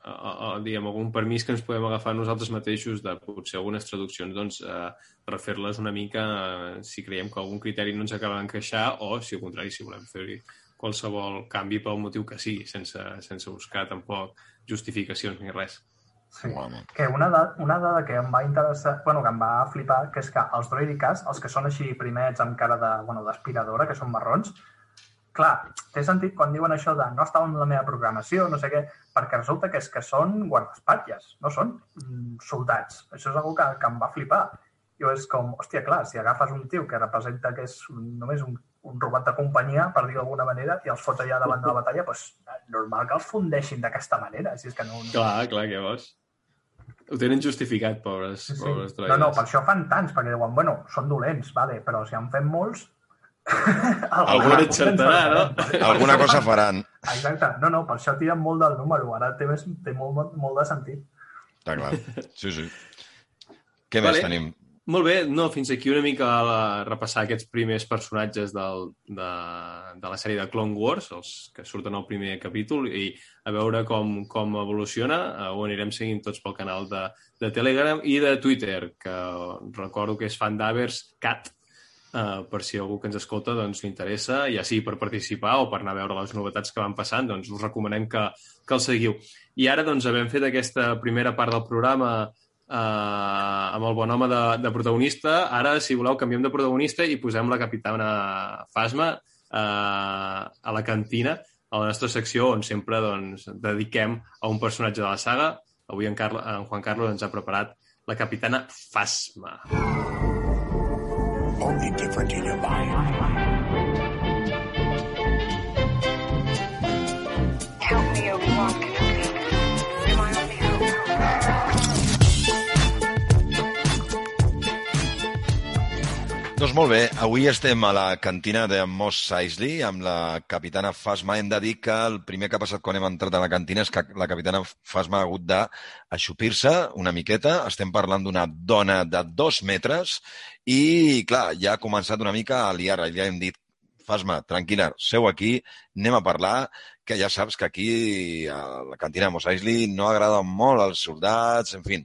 uh, uh, diguem, algun permís que ens podem agafar nosaltres mateixos de potser algunes traduccions, doncs, uh, refer-les una mica uh, si creiem que algun criteri no ens acaba d'encaixar o, si al contrari, si volem fer qualsevol canvi pel motiu que sigui, sense, sense buscar tampoc justificacions ni res. Sí. Que una, da una dada que em va interessar, bueno, que em va flipar, que és que els droidicas, els que són així primets amb cara de, bueno, d'aspiradora, que són marrons, clar, té sentit quan diuen això de no estava en la meva programació, no sé què, perquè resulta que és que són guardaespatlles, no són mm, soldats. Això és una que, que em va flipar. I és com, hòstia, clar, si agafes un tio que representa que és un, només un, un robat de companyia, per dir d'alguna manera, i els fots allà davant de la batalla, doncs normal que els fundeixin d'aquesta manera, si és que no... no... Clar, clar, què vols? Ho tenen justificat, pobres, Sí, sí. pobres No, no, per això fan tants, perquè diuen, bueno, són dolents, vale, però si en fem molts... Algun enxertarà, no? Alguna cosa faran. Exacte. No, no, per això tiren molt del número. Ara té, més, té molt, molt, molt de sentit. Està clar. Sí, sí. Què Vale. més tenim? Molt bé, no, fins aquí una mica a repassar aquests primers personatges del, de, de la sèrie de Clone Wars, els que surten al primer capítol, i a veure com, com evoluciona. Eh, Ho anirem seguint tots pel canal de, de Telegram i de Twitter, que recordo que és fan d'Avers Cat, eh, per si algú que ens escolta doncs, li interessa, ja sigui per participar o per anar a veure les novetats que van passant, doncs us recomanem que, que el seguiu. I ara, doncs, havent fet aquesta primera part del programa eh, amb el bon home de, de protagonista. Ara, si voleu, canviem de protagonista i posem la capitana Fasma eh, a la cantina, a la nostra secció, on sempre doncs, dediquem a un personatge de la saga. Avui en, Carlo, en Juan Carlos ens ha preparat la capitana Fasma. Only different in your mind. Help me, Obi-Wan. Doncs molt bé, avui estem a la cantina de Mos Eisley amb la capitana Fasma. Hem de dir que el primer que ha passat quan hem entrat a la cantina és que la capitana Fasma ha hagut d'aixupir-se una miqueta. Estem parlant d'una dona de dos metres i, clar, ja ha començat una mica a liar. Ja hem dit, Fasma, tranquil·la, seu aquí, anem a parlar, que ja saps que aquí a la cantina de Mos Eisley no agraden molt els soldats, en fi,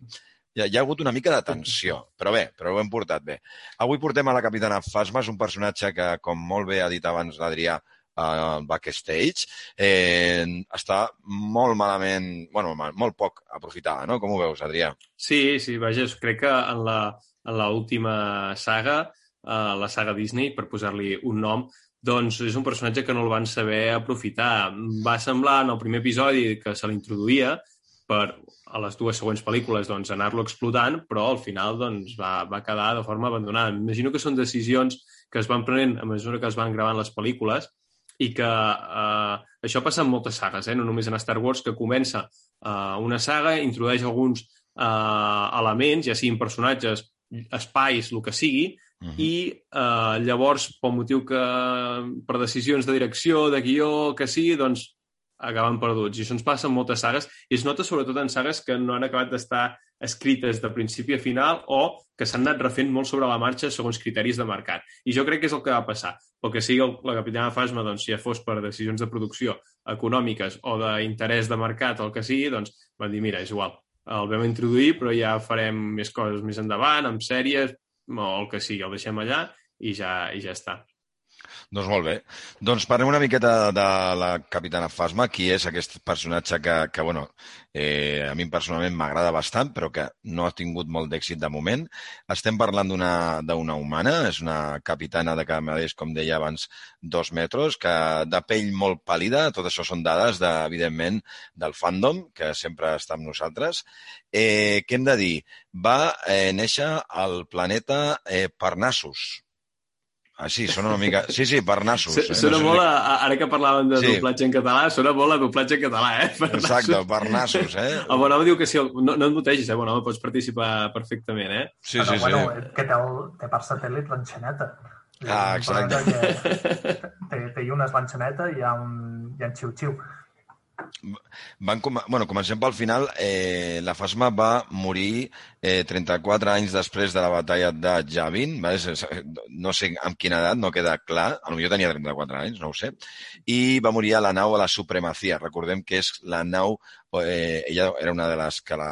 hi ha, hi ha hagut una mica de tensió, però bé, però ho hem portat bé. Avui portem a la capitana Fasma, és un personatge que, com molt bé ha dit abans l'Adrià, al backstage, eh, està molt malament, bueno, mal- molt poc aprofitada, no? Com ho veus, Adrià? Sí, sí, vaja, crec que en la, en la última saga, eh, la saga Disney, per posar-li un nom, doncs és un personatge que no el van saber aprofitar. Va semblar en el primer episodi que se l'introduïa per a les dues següents pel·lícules doncs, anar-lo explotant, però al final doncs, va, va quedar de forma abandonada. Imagino que són decisions que es van prenent a mesura que es van gravant les pel·lícules i que eh, això passa en moltes sagues, eh? no només en Star Wars, que comença eh, una saga, introdueix alguns eh, elements, ja siguin personatges, espais, el que sigui, Uh -huh. i eh, llavors, pel motiu que per decisions de direcció, de guió, que sigui, doncs acaben perduts. I això ens passa en moltes sagues i es nota sobretot en sagues que no han acabat d'estar escrites de principi a final o que s'han anat refent molt sobre la marxa segons criteris de mercat. I jo crec que és el que va passar. El que sigui el, la Capitana Fasma, doncs, si ja fos per decisions de producció econòmiques o d'interès de mercat o el que sigui, doncs van dir, mira, és igual, el vam introduir, però ja farem més coses més endavant, amb sèries, o el que sigui, el deixem allà i ja, i ja està. Doncs molt bé. Doncs parlem una miqueta de la Capitana Fasma, qui és aquest personatge que, que bueno, eh, a mi personalment m'agrada bastant, però que no ha tingut molt d'èxit de moment. Estem parlant d'una humana, és una capitana de medeix, com deia abans, dos metres, que de pell molt pàl·lida, tot això són dades, de, evidentment, del fandom, que sempre està amb nosaltres. Eh, què hem de dir? Va eh, néixer al planeta eh, Parnassus, Ah, sí, sona una mica... Sí, sí, Parnassus. S sona sé molt, si- a, ara que parlàvem de Sí. doblatge en català, sona molt a doblatge en català, eh? Exacte, Parnassus, eh? El Bonhome diu que sí, el- no, no et mutegis, eh, Bonhome, pots participar perfectament, eh? Sí, Però, sí, sí. bueno, eh, que té, el, té per satèl·lit l'enxaneta. Ah, exacte. Té, té llunes l'enxaneta i hi ha un, hi ha un xiu-xiu. Van com... bueno, comencem pel final. Eh, la Fasma va morir eh, 34 anys després de la batalla de Javin. Va? És- és- No sé amb quina edat, no queda clar. A millor tenia 34 anys, no ho sé. I va morir a la nau a la Supremacia. Recordem que és la nau... Eh, ella era una de les que la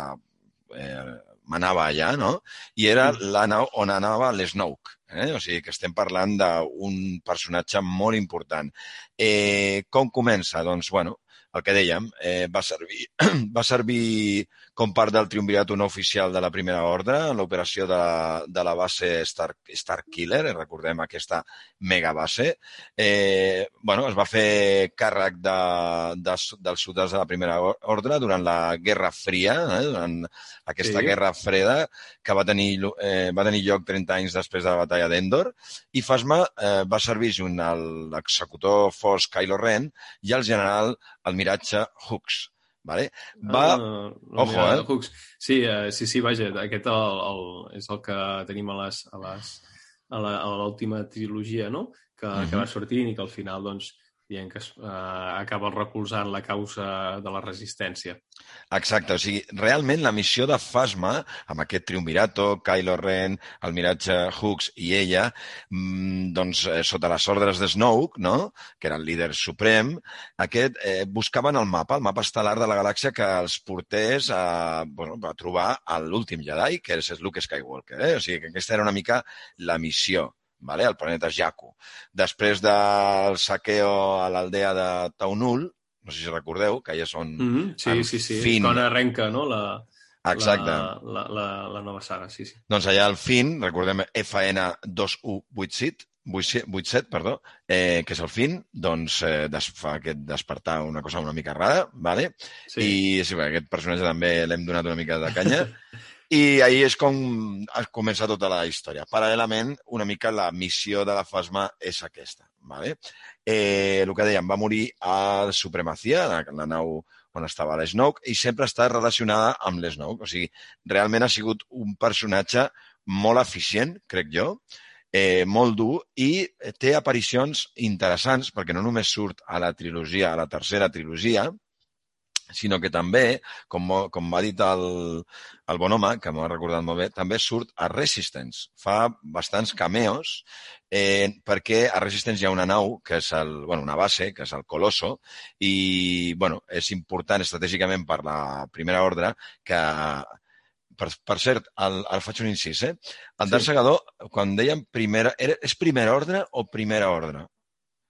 eh, manava allà, no? I era la nau on anava l'Snoke. Eh? O sigui que estem parlant d'un personatge molt important. Eh, com comença? Doncs, bueno, el que dèiem, eh, va, servir, va servir com part del triumvirat no oficial de la Primera Ordre en l'operació de, de la base Star, Star Killer, eh, recordem aquesta megabase. Eh, bueno, es va fer càrrec de, de, dels soldats de la Primera Ordre durant la Guerra Fria, eh, durant aquesta Sí. Guerra Freda que va tenir, eh, va tenir lloc 30 anys després de la batalla d'Endor i Fasma eh, va servir junt a l'executor Fos Kylo Ren i al general almiratge Hux. Vale? Va, Ah, no, Ojo, mira, eh? Hooks. Sí, eh, sí, sí, vaja, aquest el, el, és el que tenim a les, a les, a l'última trilogia, no? Que, uh -huh. que va sortint i que al final, doncs, dient que es, eh, acaba recolzant la causa de la resistència. Exacte, o sigui, realment la missió de Fasma, amb aquest triumvirato, Kylo Ren, el miratge Hux i ella, mmm, doncs eh, sota les ordres de Snoke, no? que era el líder suprem, aquest eh, buscaven el mapa, el mapa estel·lar de la galàxia que els portés a, bueno, a trobar l'últim Jedi, que és Luke Skywalker. Eh? O sigui, que aquesta era una mica la missió vale? al planeta Jakku. Després del saqueo a l'aldea de Taunul, no sé si recordeu, que és on Mm -hmm. Sí, sí, sí. fin. Quan arrenca, no?, la, Exacte. la, la, la, la nova saga, sí, sí. Doncs allà al fin, recordem FN2187, 87, perdó, eh, que és el fin, doncs eh, des, fa aquest despertar una cosa una mica rara, vale? sí. I sí, bé, aquest personatge també l'hem donat una mica de canya. I ahir és com es comença tota la història. Paral·lelament, una mica la missió de la Fasma és aquesta. Vale? Eh, el que dèiem, va morir a Supremacia, la, la nau on estava l'Snoke, i sempre està relacionada amb l'Snoke. O sigui, realment ha sigut un personatge molt eficient, crec jo, eh, molt dur, i té aparicions interessants, perquè no només surt a la trilogia, a la tercera trilogia, sinó que també, com, com va dit el, el bon home, que m'ho ha recordat molt bé, també surt a Resistance. Fa bastants cameos, eh, perquè a Resistance hi ha una nau, que és el, bueno, una base, que és el Colosso, i bueno, és important estratègicament per la primera ordre que per, per cert, el, el faig un incís, eh? El Sí. Segador, quan dèiem primera... Era, és primera ordre o primera ordre?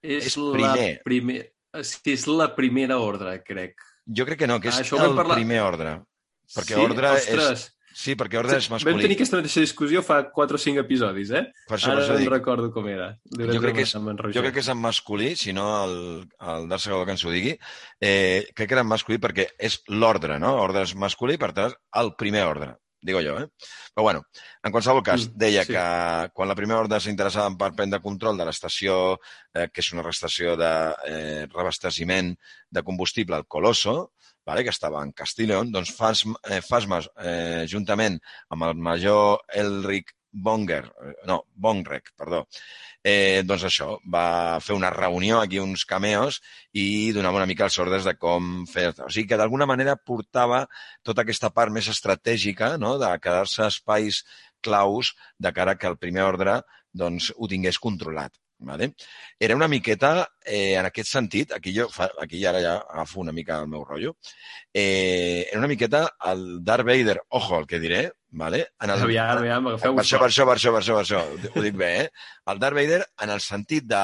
És, és la primer. primer... Sí, és la primera ordre, crec. Jo crec que no, que és Ah, ho vam el parlar- primer ordre. Perquè sí? ordre Ostres. és... Sí, perquè ordre és Vam masculí. tenir aquesta mateixa discussió fa 4 o 5 episodis, eh? Per això, per Ara això no dic. recordo com era. Jo crec, que és, jo crec que és en masculí, si no el, el Darth Segador que ens ho digui. Eh, crec que era en masculí perquè és l'ordre, no? Ordre és masculí, per tant, el primer ordre, digo jo, eh? Però bueno, en qualsevol cas, Mm, deia sí. que quan la primera ordre s'interessava per prendre control de l'estació, eh, que és una estació de eh, reabasteciment de combustible al Colosso, vale, que estava en Castillon, doncs Fasma, eh, Fasma eh, juntament amb el major Elric Bonger, eh, no, Bongrek, perdó. Eh, doncs això, va fer una reunió aquí, uns cameos, i donava una mica els ordres de com fer... O sigui que d'alguna manera portava tota aquesta part més estratègica, no?, de quedar-se espais claus de cara que el primer ordre doncs, ho tingués controlat. Vale? Era una miqueta, eh, en aquest sentit, aquí jo fa, aquí ara ja agafo una mica el meu rotllo, eh, era una miqueta el Darth Vader, ojo el que diré, vale? en el, Aviam, aviam, agafeu per això, per això, per això, per això, per això, ho dic bé, eh? El Darth Vader en el sentit de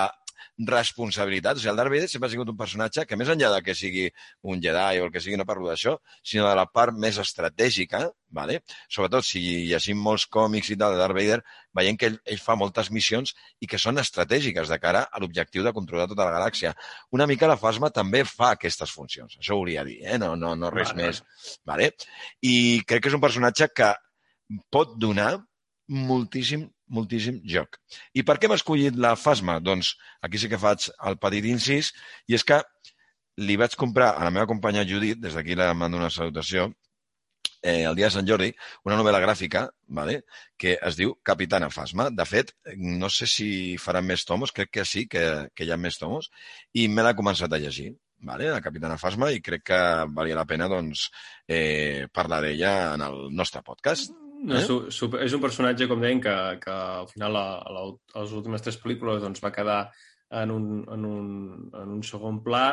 responsabilitat. O sigui, el Darth Vader sempre ha sigut un personatge que, més enllà de que sigui un Jedi o el que sigui, no parlo d'això, sinó de la part més estratègica, vale? sobretot si llegim molts còmics i tal de Darth Vader, veiem que ell, ell fa moltes missions i que són estratègiques de cara a l'objectiu de controlar tota la galàxia. Una mica la Fasma també fa aquestes funcions. Això ho volia dir, eh? no, no, no res Vale. més. Vale? I crec que és un personatge que pot donar moltíssim, moltíssim joc. I per què hem escollit la Fasma? Doncs aquí sí que faig el petit incís, i és que li vaig comprar a la meva companya Judit, des d'aquí la mando una salutació, eh, el dia de Sant Jordi, una novel·la gràfica vale? que es diu Capitana Fasma. De fet, no sé si faran més tomos, crec que sí, que, que hi ha més tomos, i me l'ha començat a llegir, vale? la Capitana Fasma, i crec que valia la pena doncs, eh, parlar d'ella en el nostre podcast. No, Eh? su, su, és un personatge, com deien, que, que al final a, a, la, a les últimes tres pel·lícules doncs, va quedar en un, en un, en un segon pla,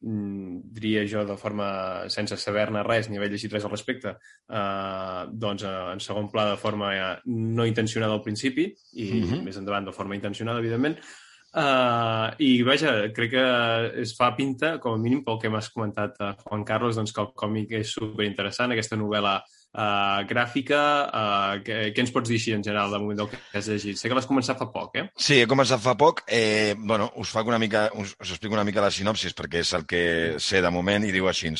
mm, diria jo de forma sense saber-ne res ni haver llegit res al respecte, eh, doncs eh, en segon pla de forma eh, no intencionada al principi i Mhm. més endavant de forma intencionada, evidentment. Uh, I, vaja, crec que es fa pinta, com a mínim, pel que m'has comentat, uh, Juan Carlos, doncs que el còmic és superinteressant, aquesta novel·la uh, gràfica. Uh, què, què ens pots dir així en general de moment del que has llegit? Sé que l'has començat fa poc, eh? Sí, he començat fa poc. Eh, bueno, us, faig una mica, us, us explico una mica la sinopsis perquè és el que sé de moment i diu així.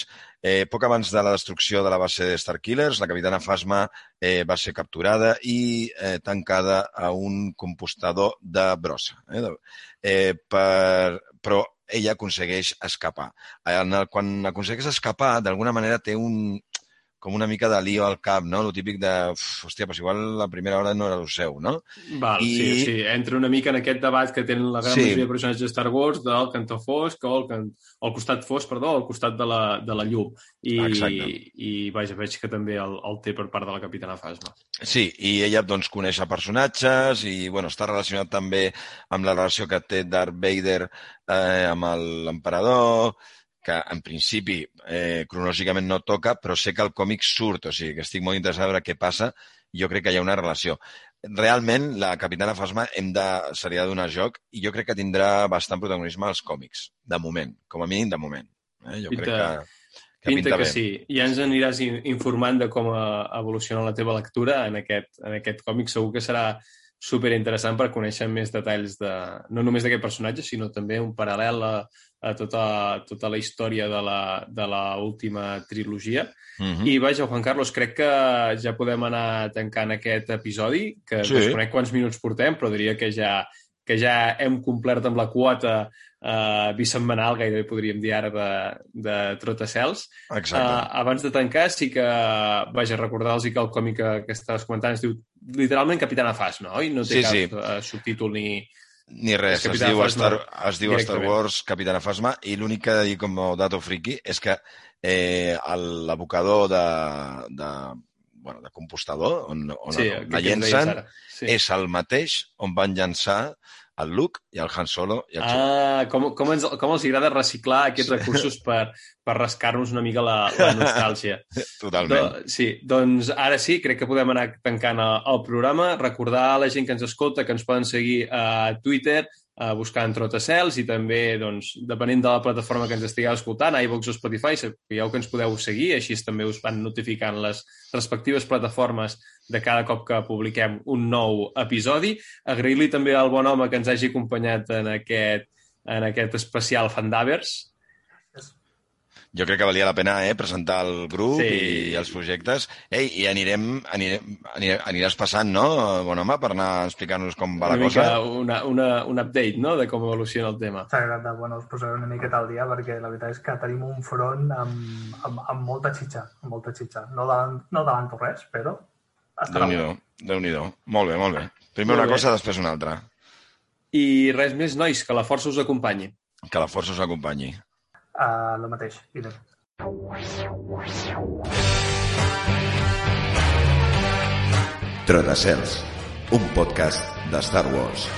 Eh, poc abans de la destrucció de la base de Starkillers, la capitana Fasma eh, va ser capturada i eh, tancada a un compostador de brossa. Eh, eh, per, però ella aconsegueix escapar. En el, quan aconsegueix escapar, d'alguna manera té un, com una mica de lío al cap, no? Lo típic de, uf, hòstia, doncs igual la primera hora no era el seu, no? Val, I- sí, sí, entra una mica en aquest debat que tenen la gran Sí. majoria de personatges de Star Wars del cantó fosc o el, can... el costat fosc, perdó, al costat de la, de la llum. I, Exacte. i vaja, veig que també el, el té per part de la Capitana Fasma. Sí, i ella doncs, coneix a personatges i bueno, està relacionat també amb la relació que té Darth Vader eh, amb el- l'emperador, que en principi eh, cronològicament no toca, però sé que el còmic surt, o sigui que estic molt interessat a veure què passa i jo crec que hi ha una relació. Realment, la Capitana Fasma hem de, seria de donar joc i jo crec que tindrà bastant protagonisme als còmics, de moment, com a mínim de moment. Eh? Jo Pinta- crec que, que Pinta, que bé. sí. I ja ens aniràs in- informant de com eh, evoluciona la teva lectura en aquest, en aquest còmic. Segur que serà super interessant per conèixer més detalls de, no només d'aquest personatge, sinó també un paral·lel a, a tota, tota la història de la, de la última trilogia. Mhm. I vaja, Juan Carlos, crec que ja podem anar tancant aquest episodi, que Sí. desconec quants minuts portem, però diria que ja, que ja hem complert amb la quota eh, bisetmanal, gairebé podríem dir ara, de, de Trotacels. Exacte. Uh, abans de tancar, sí que, vaja, recordar-los que el còmic que, que estaves comentant es diu literalment Capitana Fasma, oi? No té Sí, cap sí. uh, subtítol ni... Ni res, es diu, Star, es diu Star. Wars Capitana Fasma i l'únic que he de dir com a dato friki és que eh, l'abocador de, de, bueno, de compostador on, on sí, la llencen. Sí. és el mateix on van llançar el Luke i el Han Solo i el. Ah, com, com, ens, com els agrada reciclar aquests recursos per, per rascar-nos una mica la, la nostàlgia. Totalment. Do, sí, doncs ara sí, crec que podem anar tancant el, el programa. Recordar a la gent que ens escolta que ens poden seguir a Twitter, uh, buscant Trotacels i també, doncs, depenent de la plataforma que ens estigueu escoltant, iVox o Spotify, sapigueu que ens podeu seguir, així també us van notificant les respectives plataformes de cada cop que publiquem un nou episodi. Agrair-li també al bon home que ens hagi acompanyat en aquest, en aquest especial Fandavers jo crec que valia la pena eh, presentar el grup sí. i els projectes. Ei, i anirem, anirem, aniràs passant, no, bon home, per anar explicant-nos com va una la cosa? Una, una, un update, no?, de com evoluciona el tema. Exacte, bueno, us posaré una miqueta al dia perquè la veritat és que tenim un front amb, amb, amb molta xitxa, amb molta xitxa. No davant, no davant res, però... Déu-n'hi-do, déu nhi déu Molt bé, molt bé. Primer molt una bé. cosa, després una altra. I res més, nois, que la força us acompanyi. Que la força us acompanyi. Uh, el mateix, Peter. Trodacels, un podcast de Star Wars.